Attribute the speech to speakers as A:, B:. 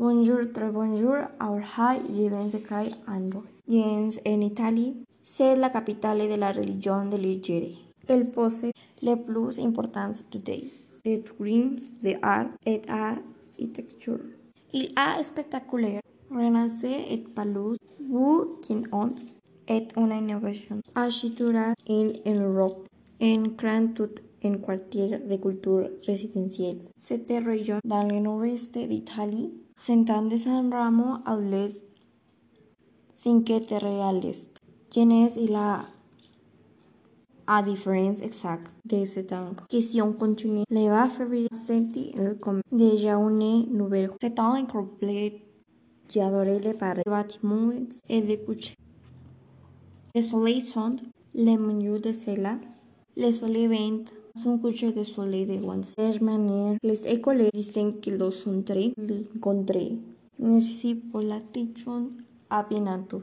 A: Bonjour, très bonjour, our high, je kai android. Jens en Italie, c'est la capitale de la religion de l'Algérie. Elle possède le plus importants today, de tourisme, de art et architecture. Il a spectaculaire renaissance et palus, vous qui ont et una innovación architectural en Europe, en grand tout en quartier de culture residencielle. Cette région dans le nord-est d'Italie s'étend de San Ramo à l'est, Cinque Terre à l'est. Genès il a a différence exacte de cet angle. Question continue. Le va février senti el com déjà une nouvelle. C'est un incomplet. J'adorais les paris, bâtiments et les couches. Le soleil sont les menus de cela. Le soleil vent son coucher de soleil de once. De manière, les dicen qu'ils sont très rencontrés. Merci pour l'attention. À bientôt.